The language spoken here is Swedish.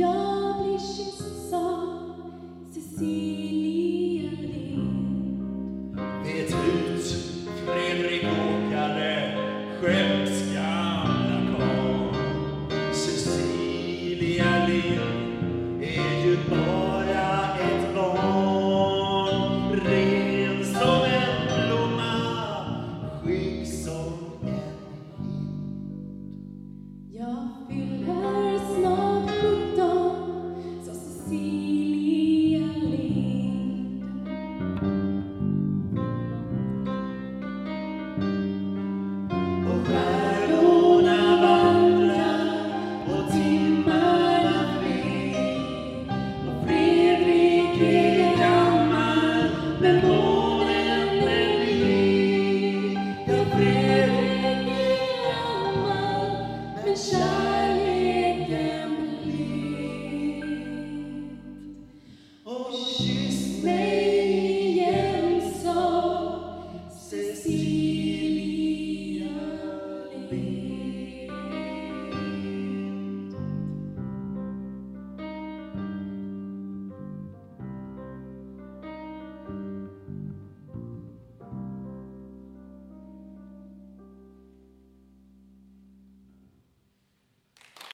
Jag blir kysst som Cecilia Lind. Det Fredrik Åkare, skämt gamla karl. Cecilia Lind är ju bara ett barn. Ren som en blomma, skygg som en vind. Fyller